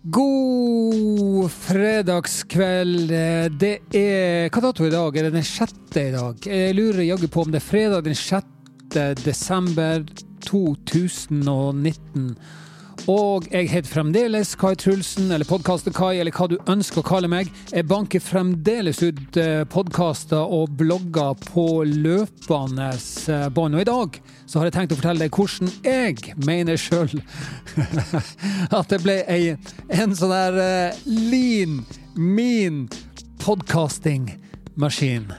God fredagskveld. Det er Hva dato i dag? Er det den sjette i dag? Jeg lurer jaggu på om det er fredag den 6. desember 2019. Og jeg heter fremdeles Kai Trulsen, eller Podkaster-Kai, eller hva du ønsker å kalle meg. Jeg banker fremdeles ut eh, podkaster og blogger på løpende eh, bånd. Og i dag så har jeg tenkt å fortelle deg hvordan jeg mener sjøl at det ble ei, en sånn der uh, lean, mean podkastingmaskin.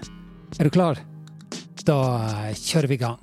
Er du klar? Da kjører vi i gang.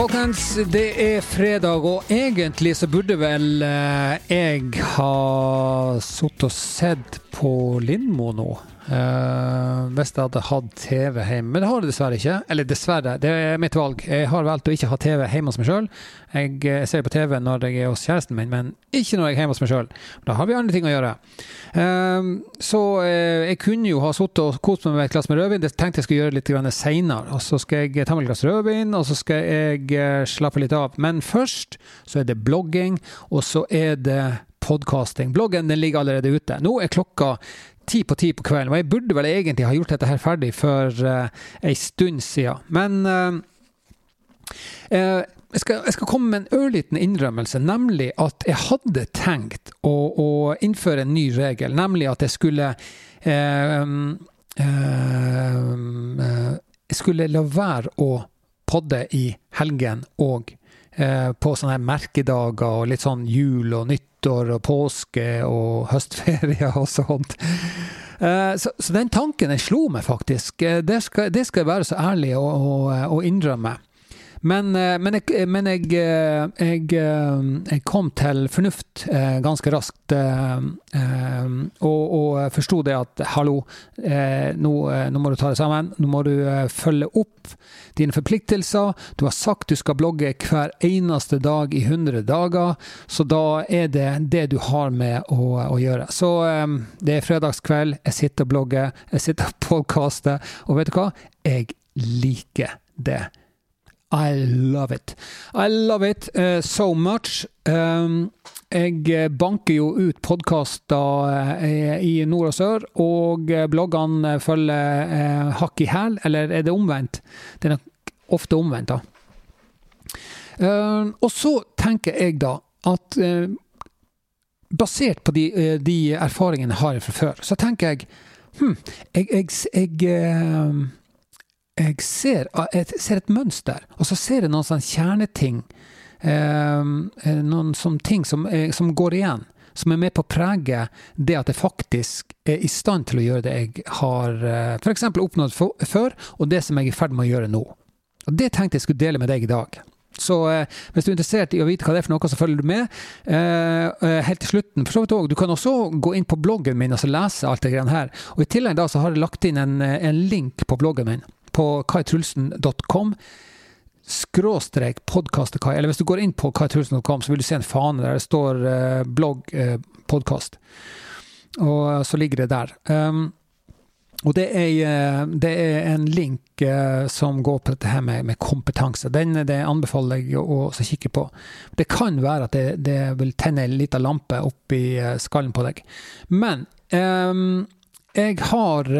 Folkens, det er fredag, og egentlig så burde vel eh, jeg ha sittet og sett på Lindmo nå. Uh, hvis jeg hadde hatt TV hjemme. Men det har jeg dessverre ikke. Eller dessverre, det er mitt valg. Jeg har valgt å ikke ha TV hjemme hos meg sjøl. Jeg, jeg, ser på TV når jeg er hos kjæresten min, men ikke når jeg er hjemme hos meg sjøl. Da har vi andre ting å gjøre. Uh, så uh, jeg kunne jo ha sittet og kost meg med et glass med rødvin. Det tenkte jeg skulle gjøre litt seinere. Og så skal jeg ta meg et glass rødvin, og så skal jeg slappe litt av. Men først så er det blogging, og så er det podkasting. Bloggen den ligger allerede ute. Nå er klokka ti på ti på kvelden. Og jeg burde vel egentlig ha gjort dette her ferdig for uh, ei stund siden. Men uh, uh, jeg, skal, jeg, skal, komme med en ørliten innrømmelse, nemlig at jeg hadde tenkt å, å innføre en ny regel. Nemlig at jeg skulle Jeg skulle la være å podde i helgen og på sånne merkedager og litt sånn jul og nyttår og påske og høstferie og sånt. Eh, så, så, den tanken den slo meg faktisk. Eh, det skal, det skal jeg være så ærlig å innrømme. Men, eh, men, jeg, men jeg, jeg, jeg, kom til fornuft ganske raskt og, og forsto det at hallo, nå, nå, må du ta det sammen. Nå må du følge opp dine forpliktelser. Du har sagt du skal blogge hver eneste dag i 100 dager, så da er det det du har med å, å gjøre. Så det er fredagskveld, jeg sitter og blogger, jeg sitter og podkaster, og vet du hva? Jeg liker det. I love it. I love it uh, so much. Um, jeg banker jo ut podkaster uh, i nord og sør, og bloggene følger uh, hakk i hæl. Eller er det omvendt? Det er nok ofte omvendt, da. Uh, og så tenker jeg da at basert på de, de, erfaringene jeg har fra før, så tenker jeg hm, jeg, jeg, jeg jeg ser, jeg ser, et mønster, og så ser jeg noen sånne kjerneting. Eh, eh, noen sånne ting som, som, går igjen. Som er med på å prege det at jeg faktisk er i stand til å gjøre det jeg har eh, f.eks. oppnådd før, og det som jeg er i ferd med å gjøre nå. Og Det tenkte jeg skulle dele med deg i dag. Så eh, hvis du er interessert i å vite hva det er for noe, så følger du med. Eh, eh helt til slutten, for så vidt også, du kan også gå inn på bloggen min og lese alt det her. Og I tillegg da så har jeg lagt inn en, en link på bloggen min på kaitrulsen.com skråstrek podkastekai. Eller hvis du går inn på kaitrulsen.com, så vil du se en fane der det står eh, blogg eh, podkast. Og så ligger det der. Um, og det er, eh, det er, en link uh, som går på dette her med, med kompetanse. Den det anbefaler jeg å, kikke på. Det kan være at det, det vil tenne en liten lampe oppi skallen på deg. Men um, jeg har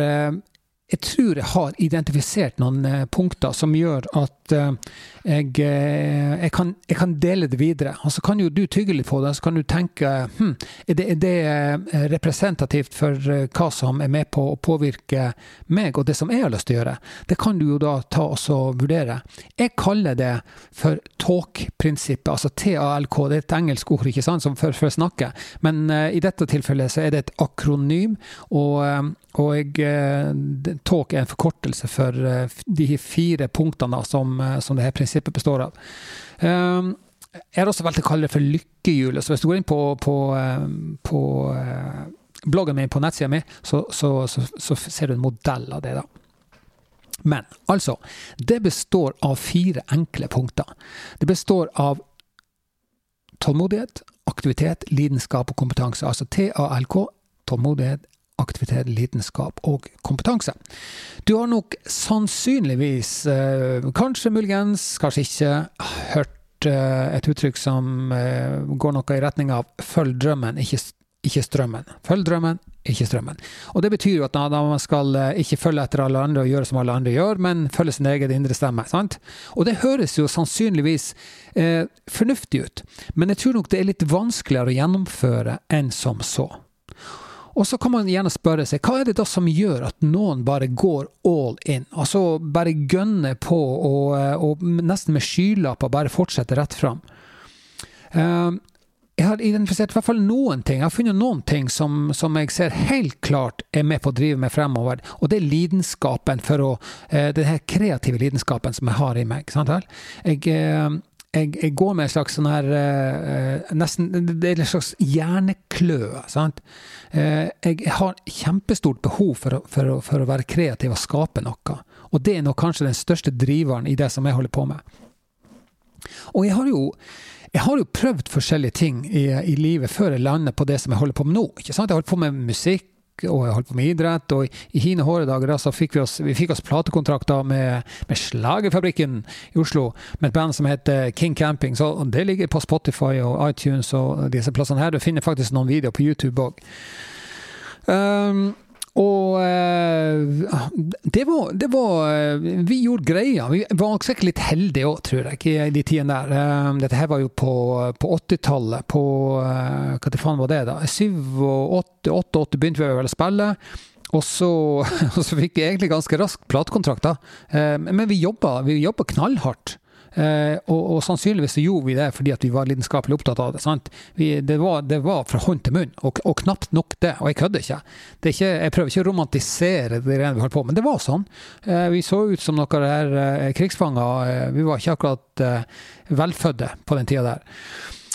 jeg tror jeg har identifisert noen eh, punkter som gjør at eh, jeg, eh, jeg, kan, jeg, kan, dele det videre. Og så kan jo du tygge litt på det, så kan du tenke hm, er, det, er det representativt for hva som er med på å påvirke meg og det som jeg har lyst til å gjøre? Det kan du jo da ta og vurdere. Jeg kaller det for talk-prinsippet, altså TALK. Det er et engelsk ord ikke sant, som for, for å snakke, men i dette tilfellet så er det et akronym. og og eh, talk er en forkortelse for eh, de fire punktene som, eh, som dette prinsippet består av. Ehm, jeg har også valgt å kalle det for lykkehjulet. Så hvis du går inn på, på, på bloggen min på nettsida mi, så, så, så, så, ser du en modell av det. da. Men altså, det består av fire enkle punkter. Det består av tålmodighet, aktivitet, lidenskap og kompetanse. Altså TALK tålmodighet, aktivitet, lidenskap og kompetanse. Du har nok sannsynligvis, eh, kanskje muligens, kanskje ikke, hørt eh, et uttrykk som eh, går noe i retning av 'følg drømmen, ikke, ikke strømmen'. Følg drømmen, ikke strømmen. Og Det betyr jo at man skal ikke følge etter alle andre og gjøre som alle andre gjør, men følge sin egen indre stemme. sant? Og det høres jo sannsynligvis eh, fornuftig ut, men jeg tror nok det er litt vanskeligere å gjennomføre enn som så. Og så kan man gjerne spørre seg hva er det da som gjør at noen bare går all in? Altså bare gønner på og, og nesten med skylapper bare fortsetter rett fram. Uh, jeg har identifisert i hvert fall noen ting. Jeg har funnet noen ting som, som, jeg ser helt klart er med på å drive meg fremover. Og det er lidenskapen for å uh, Den her kreative lidenskapen som jeg har i meg. Sant vel? Jeg, jeg, jeg, går med en slags sånn her uh, nesten, Det er en slags hjernekløe. sant? Uh, jeg har kjempestort behov for å, for, for å, være kreativ og skape noe. Og det er nok kanskje den største driveren i det som jeg holder på med. Og jeg har jo, jeg har jo prøvd forskjellige ting i, i, livet før jeg lander på det som jeg holder på med nå. ikke sant? Jeg holdt på med musikk, og jeg holdt på med idrett. Og i hine hårde så fikk vi oss, vi fikk oss platekontrakter med, med Slagerfabrikken i Oslo, med et band som heter King Camping. Så det ligger på Spotify og iTunes og disse plassene her. Du finner faktisk noen videoer på YouTube òg. Og eh, det var, det var, eh, Vi gjorde greia. Vi var sikkert litt heldige òg, tror jeg, i de tidene der. Eh, dette her var jo på, på 80-tallet. På Hva faen var det, da? 88 begynte vi vel å spille. Og så, og så fikk vi egentlig ganske raskt platekontrakter. Men vi jobba knallhardt. Eh, og, og, sannsynligvis så gjorde vi det fordi vi var lidenskapelig opptatt av det. Vi, det, var, det, var, fra hånd til munn, og, og, knapt nok det. Og jeg kødder ikke. ikke. Jeg prøver ikke å romantisere det vi holdt på men det var sånn. Eh, vi så ut som noen her eh, krigsfanger. Eh, vi var ikke akkurat eh, velfødde på den tida der.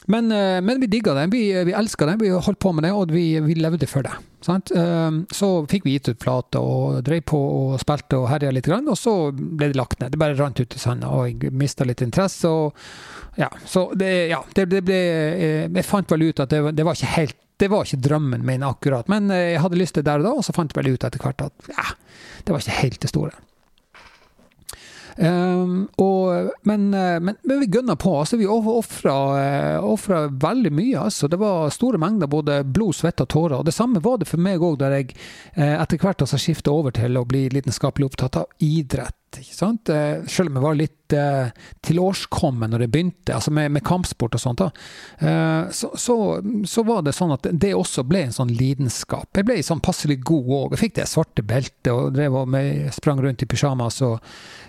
Men, eh, men, vi digga det. Vi, vi elska det. Vi holdt på med det, og vi, vi levde for det. Sant? Ehm, så fikk vi gitt ut plate og drev på og spilte og herja litt, og så ble det lagt ned. Det bare rant ut i sanda, og jeg mista litt interesse. Og ja, så det, ja, det, det ble eh, Jeg fant vel ut at det, det, var ikke helt det var ikke drømmen min akkurat, men eh, jeg hadde lyst til det der og da, og så fant jeg vel ut etter hvert at ja, det var ikke helt det store. Um, og, men, eh, men, men, vi gønna på. altså Vi ofra eh, veldig mye. altså Det var store mengder både blod, svette og tårer. og Det samme var det for meg òg, der jeg eh, etter hvert altså skifta over til å bli lidenskapelig opptatt av idrett ikke sant? Selv om jeg var litt uh, tilårskommen når det begynte, altså med, med kampsport og sånt, eh, så, så, så, var det sånn at det også ble en sånn lidenskap. Jeg ble sånn passelig god òg. Jeg fikk det svarte beltet og drev med, sprang rundt i pysjamas og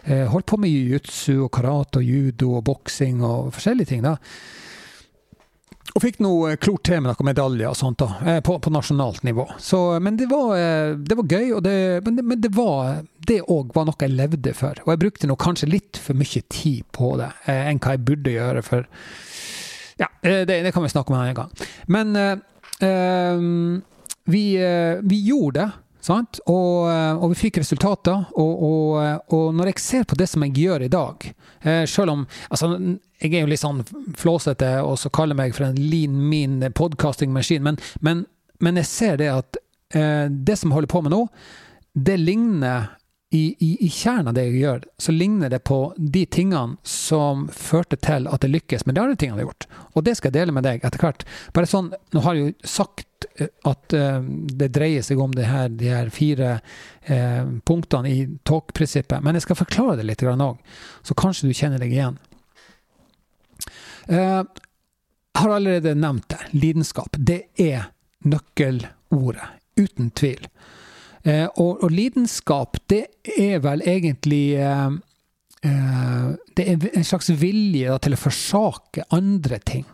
holdt på med jiu-jitsu og karate og judo og boksing og forskjellige ting. da. Og fikk noe eh, klort til med noen medaljer og sånt da, eh, på, på nasjonalt nivå. Så, men det var, eh, det var gøy, det, men, det, men det var det òg var noe jeg levde for. Og jeg brukte nok kanskje litt for mye tid på det enn hva jeg burde gjøre. For ja, det kan vi snakke om en annen gang. Men eh, vi, vi gjorde det. Og, og, vi fikk resultater. Og, og, og, når jeg ser på det som jeg gjør i dag, selv om altså, jeg er jo litt sånn flåsete og så kaller meg for en lean mean podcasting-maskin, men, men, men, jeg ser det at eh, det som jeg holder på med nå, det ligner i, i, i kjernen av det jeg gjør, så ligner det på de tingene som førte til at det lykkes med de andre tingene jeg har gjort. Og det skal jeg dele med deg etter hvert. Bare sånn, Nå har jeg jo sagt eh, at uh, det dreier seg om det her, de her fire uh, punktene i talk-prinsippet, men jeg skal forklare det litt òg, så kanskje du kjenner deg igjen. Jeg eh, har allerede nevnt det. Lidenskap. Det er nøkkelordet. Uten tvil. Eh, og, og lidenskap, det er vel egentlig eh, Det er en slags vilje til å forsake andre ting.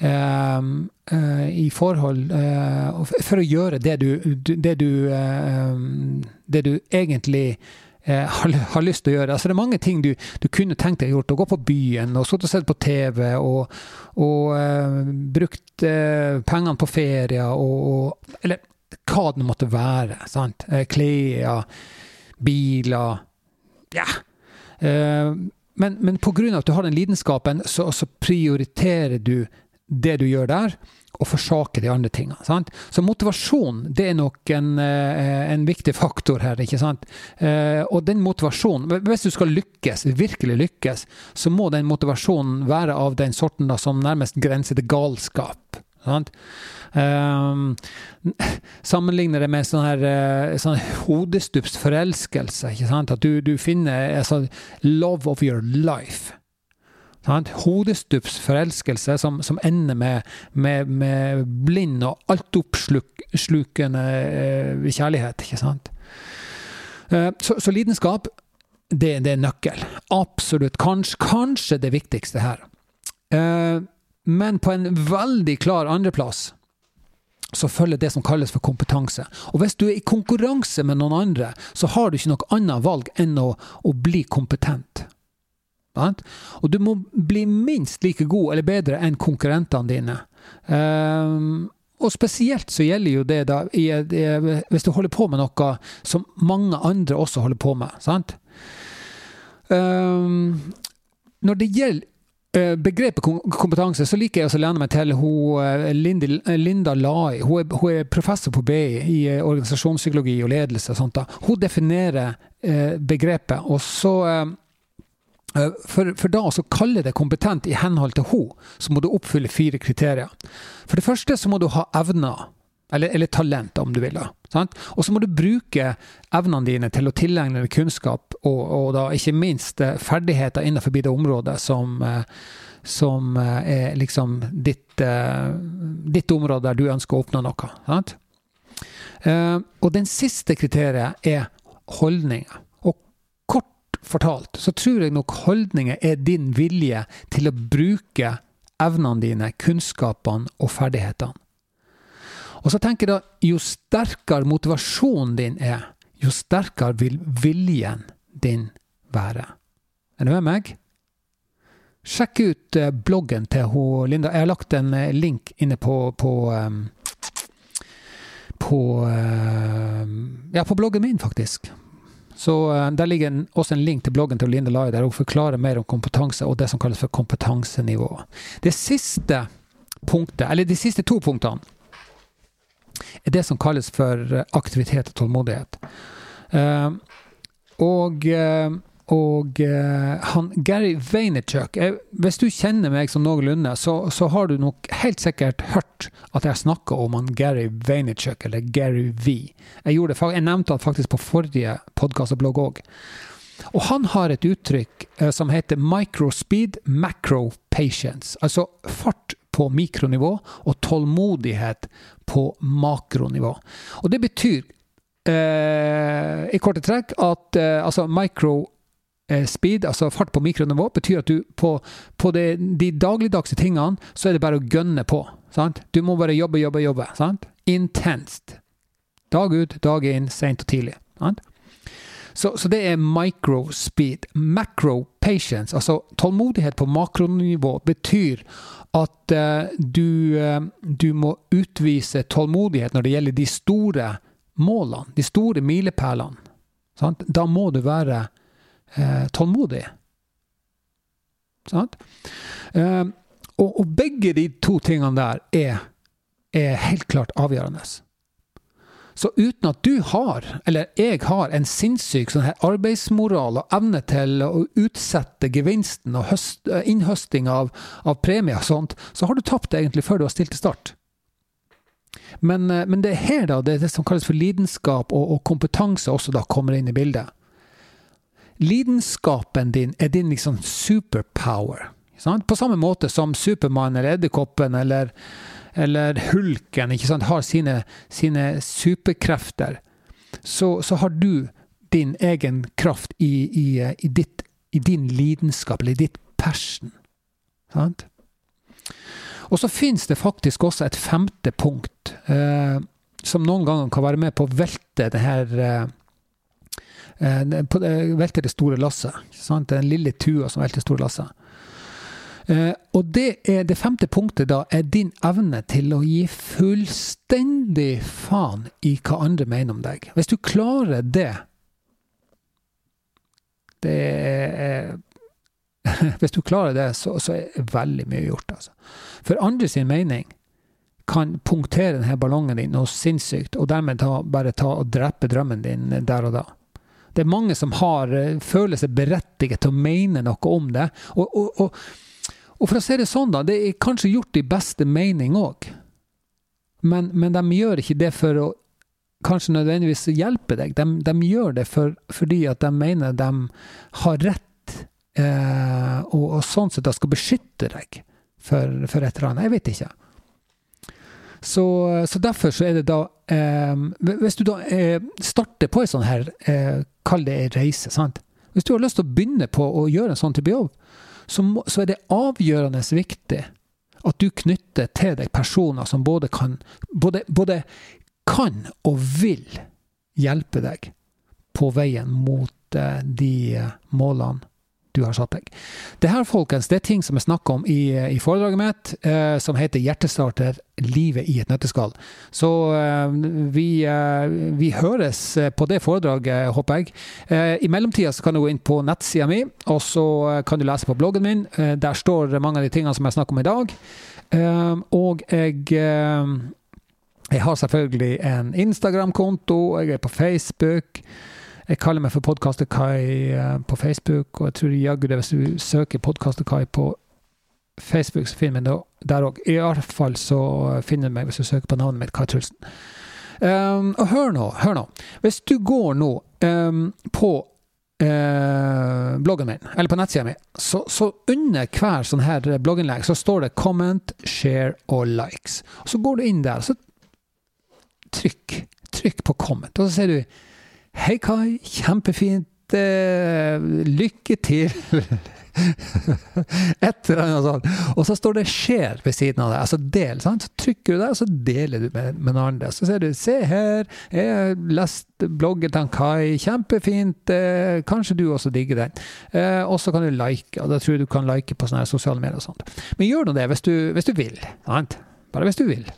I forhold For å gjøre det du, det du, det du egentlig eh, har, lyst til å gjøre. Altså, det er mange ting du, du kunne tenkt deg gjort. Å gå på byen og sittet og sett på TV og, og eh, brukt eh, pengene på ferier og, og, Eller hva det måtte være. sant? Eh, klær, biler Ja. Eh, men, men pga. at du har den lidenskapen, så, så prioriterer du det du gjør der. og forsaker de andre tingene. Sant? Så motivasjon det er nok en, eh, en viktig faktor her. ikke sant? Og den motivasjonen Hvis du skal lykkes, virkelig lykkes, så må den motivasjonen være av den sorten da, som nærmest grenser til galskap. Sant? Um, sammenligner det med sånn her uh, sånn hodestups forelskelse. Ikke sant? At du, du finner altså, love of your life. Sant? Hodestups forelskelse som, som ender med, med, med, blind og altoppslukende uh, kjærlighet. Ikke sant? Uh, så, så, lidenskap, det, det, er nøkkel. Absolutt. Kanskje, kanskje det viktigste her. Uh, men på en veldig klar andreplass så følger det som kalles for kompetanse. Og hvis du er i konkurranse med noen andre, så har du ikke noe annet valg enn å, å bli kompetent. Og du må bli minst like god eller bedre enn konkurrentene dine. Um, og spesielt så gjelder jo det da i, i, hvis du holder på med noe som mange andre også holder på med. sant? Um, når det gjelder begrepet kompetanse, så liker jeg å lene meg til hun, eh, eh, Linda Lai. Hun er, hun er, professor på BI i organisasjonspsykologi og ledelse. og sånt da. Hun definerer eh, begrepet. og så for, for, da å kalle det kompetent i henhold til henne, så må du oppfylle fire kriterier. For det første så må du ha evner eller, eller talent, om du vil. da. Og så må du bruke evnene dine til å tilegne deg kunnskap, og, og, da ikke minst eh, ferdigheter innenfor det området som, eh, som eh, er liksom ditt, ditt, område der du ønsker å oppnå noe. Sant? Og den siste kriteriet er holdninger. Og kort fortalt så tror jeg nok holdninger er din vilje til å bruke evnene dine, kunnskapene og ferdighetene. Og så tenker jeg da, jo sterkere motivasjonen din er, jo sterkere vil viljen din være. Er du med meg? Sjekk ut eh, bloggen til hun, Linda. Jeg har lagt en eh, link inne på, på um, på, uh, ja, på bloggen min, faktisk. Så uh, Der ligger en, også en link til bloggen til Linda Lai, der hun forklarer mer om kompetanse og det som kalles for kompetansenivå. Det siste punktet, eller de siste to punktene er det som kalles for eh, aktivitet og tålmodighet. Uh, og uh, og uh, han, Gary Vaynerchuk Hvis du kjenner meg som noenlunde, så, så, har du nok helt sikkert hørt at jeg snakker om han Gary Vaynerchuk, eller Gary V. Jeg, det, jeg nevnte han faktisk på forrige podkast og blogg òg. Og han har et uttrykk som heter microspeed macro patience. Altså fart på mikronivå og tålmodighet på makronivå. Og det betyr eh, i korte trekk at eh, altså micro eh, speed, altså fart på mikronivå, betyr at du på, på det, de dagligdagse tingene, så er det bare å gønne på. Sant? Du må bare jobbe, jobbe, jobbe. Sant? Intenst. Dag ut, dag inn, seint og tidlig. Sant? Så, så, det er micro speed. Macro patience, altså tålmodighet på makronivå, betyr at uh, du, uh, du, må utvise tålmodighet når det gjelder de store målene, de store milepælene. Da må du være uh, tålmodig. Sant? Og, og, begge de to tingene der er, er helt klart avgjørende. Så uten at du har, eller jeg har, en sinnssyk sånn her arbeidsmoral og evne til å utsette gevinsten og høst, eh, innhøsting av, av premier og sånt, så har du tapt egentlig før du har stilt til start. Men, eh, men, det er her da, det er det som kalles for lidenskap og, og kompetanse også da kommer inn i bildet. Lidenskapen din er din liksom superpower. Sant? På samme måte som Supermann eller Edderkoppen eller eller hulken ikke sant, har sine, sine superkrefter, så, så, har du din egen kraft i, i, i, ditt, i din lidenskap, eller i ditt passion. Sant? Og så finnes det faktisk også et femte punkt, eh, som noen ganger kan være med på å velte det her eh, eh Velte det store lasset. Den lille tua som velter det store lasset. Eh, og det, er, det femte punktet da er din evne til å gi fullstendig faen i hva andre mener om deg. Hvis du klarer det Det er Hvis du klarer det, så, så er veldig mye gjort, altså. For andre sin mening, kan punktere denne ballongen din noe sinnssykt, og dermed ta, bare ta og drepe drømmen din der og da. Det er mange som har, føler seg berettiget til å mene noe om det. Og, og, og, og for å si det sånn, da, det er kanskje gjort i beste mening òg. Men, men, de gjør ikke det for å kanskje nødvendigvis hjelpe deg. De, de gjør det for, fordi at de mener de har rett, eh, og, og, sånn sett de skal beskytte deg for, for et eller annet. Jeg vet ikke. Så, så, derfor så er det da eh, Hvis du da eh, starter på en sånn her, eh, kall det en reise, sant. Hvis du har lyst til å begynne på å gjøre en sånn type jobb, så, så er det avgjørende viktig at du knytter til deg personer som både kan, både, både kan og vil hjelpe deg på veien mot eh, de eh, målene du har satt deg. Det her folkens, det er ting som jeg snakker om i, i foredraget mitt, eh, som heter 'Hjertestarter livet i et nøtteskall'. Så eh, vi, eh, vi, høres på det foredraget, håper jeg. Eh, I mellomtida kan du gå inn på nettsida mi, og så kan du lese på bloggen min. Eh, der står mange av de tingene som jeg snakker om i dag. Eh, og jeg jeg har selvfølgelig en Instagram-konto, jeg er på Facebook. Jeg kaller meg for Podkaster Kai eh, på Facebook, og jeg tror jaggu det hvis du søker Podkaster Kai på Facebook, så finner du meg der òg. I hvert fall så finner du meg hvis du søker på navnet mitt, Kai Trulsen. Um, og hør nå, hør nå. Hvis du går nå um, på Eh, bloggen min, eller på nettsida mi, så, så, under hver sånn her blogginnlegg så står det 'comment', 'share' og 'likes'. Og Så går du inn der, så trykk. Trykk på 'comment', og så ser du Hei, Kai. Kjempefint. Eh, lykke til. Et eller annet sånt. Og så står det 'skjer' ved siden av det. Altså del. sant? Så trykker du der, og så deler du med, noen andre. Så ser du 'se her, jeg har lest bloggen til Kai. Kjempefint. Eh, kanskje du også digger den'. Eh, og så kan du like. Og da tror jeg du kan like på sånne sosiale medier og sånt. Men gjør nå det hvis du, hvis du vil. sant? Bare hvis du vil.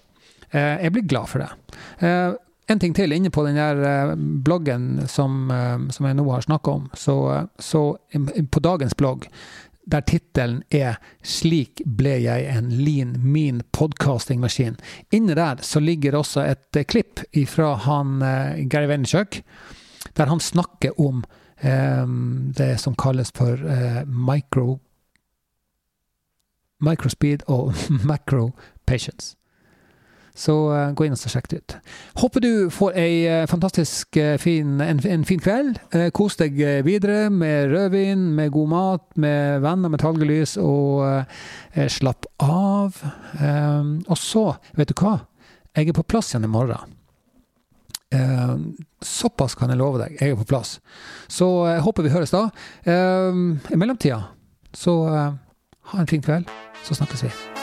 Eh, jeg blir glad for det. Eh, en ting til inne på den der eh, bloggen som, eh, som jeg nå har snakka om. Så, så, på dagens blogg, der tittelen er 'Slik ble jeg en lean mean podcastingmaskin', inne der så ligger også et eh, klipp fra han Gary Vaynerchuk, der han snakker om um, det som kalles for uh, micro microspeed og macro patience. Så uh, gå inn og sjekk det ut. Håper du får ei uh, fantastisk uh, fin, en, en, fin kveld. kos deg videre med rødvin, med god mat, med venner med talgelys, og slapp av. Um, og så, vet du hva? Jeg er på plass igjen i morgen. såpass kan jeg love deg. Jeg er på plass. Så jeg håper vi høres da. I mellomtida, så ha en fin kveld. Så snakkes vi.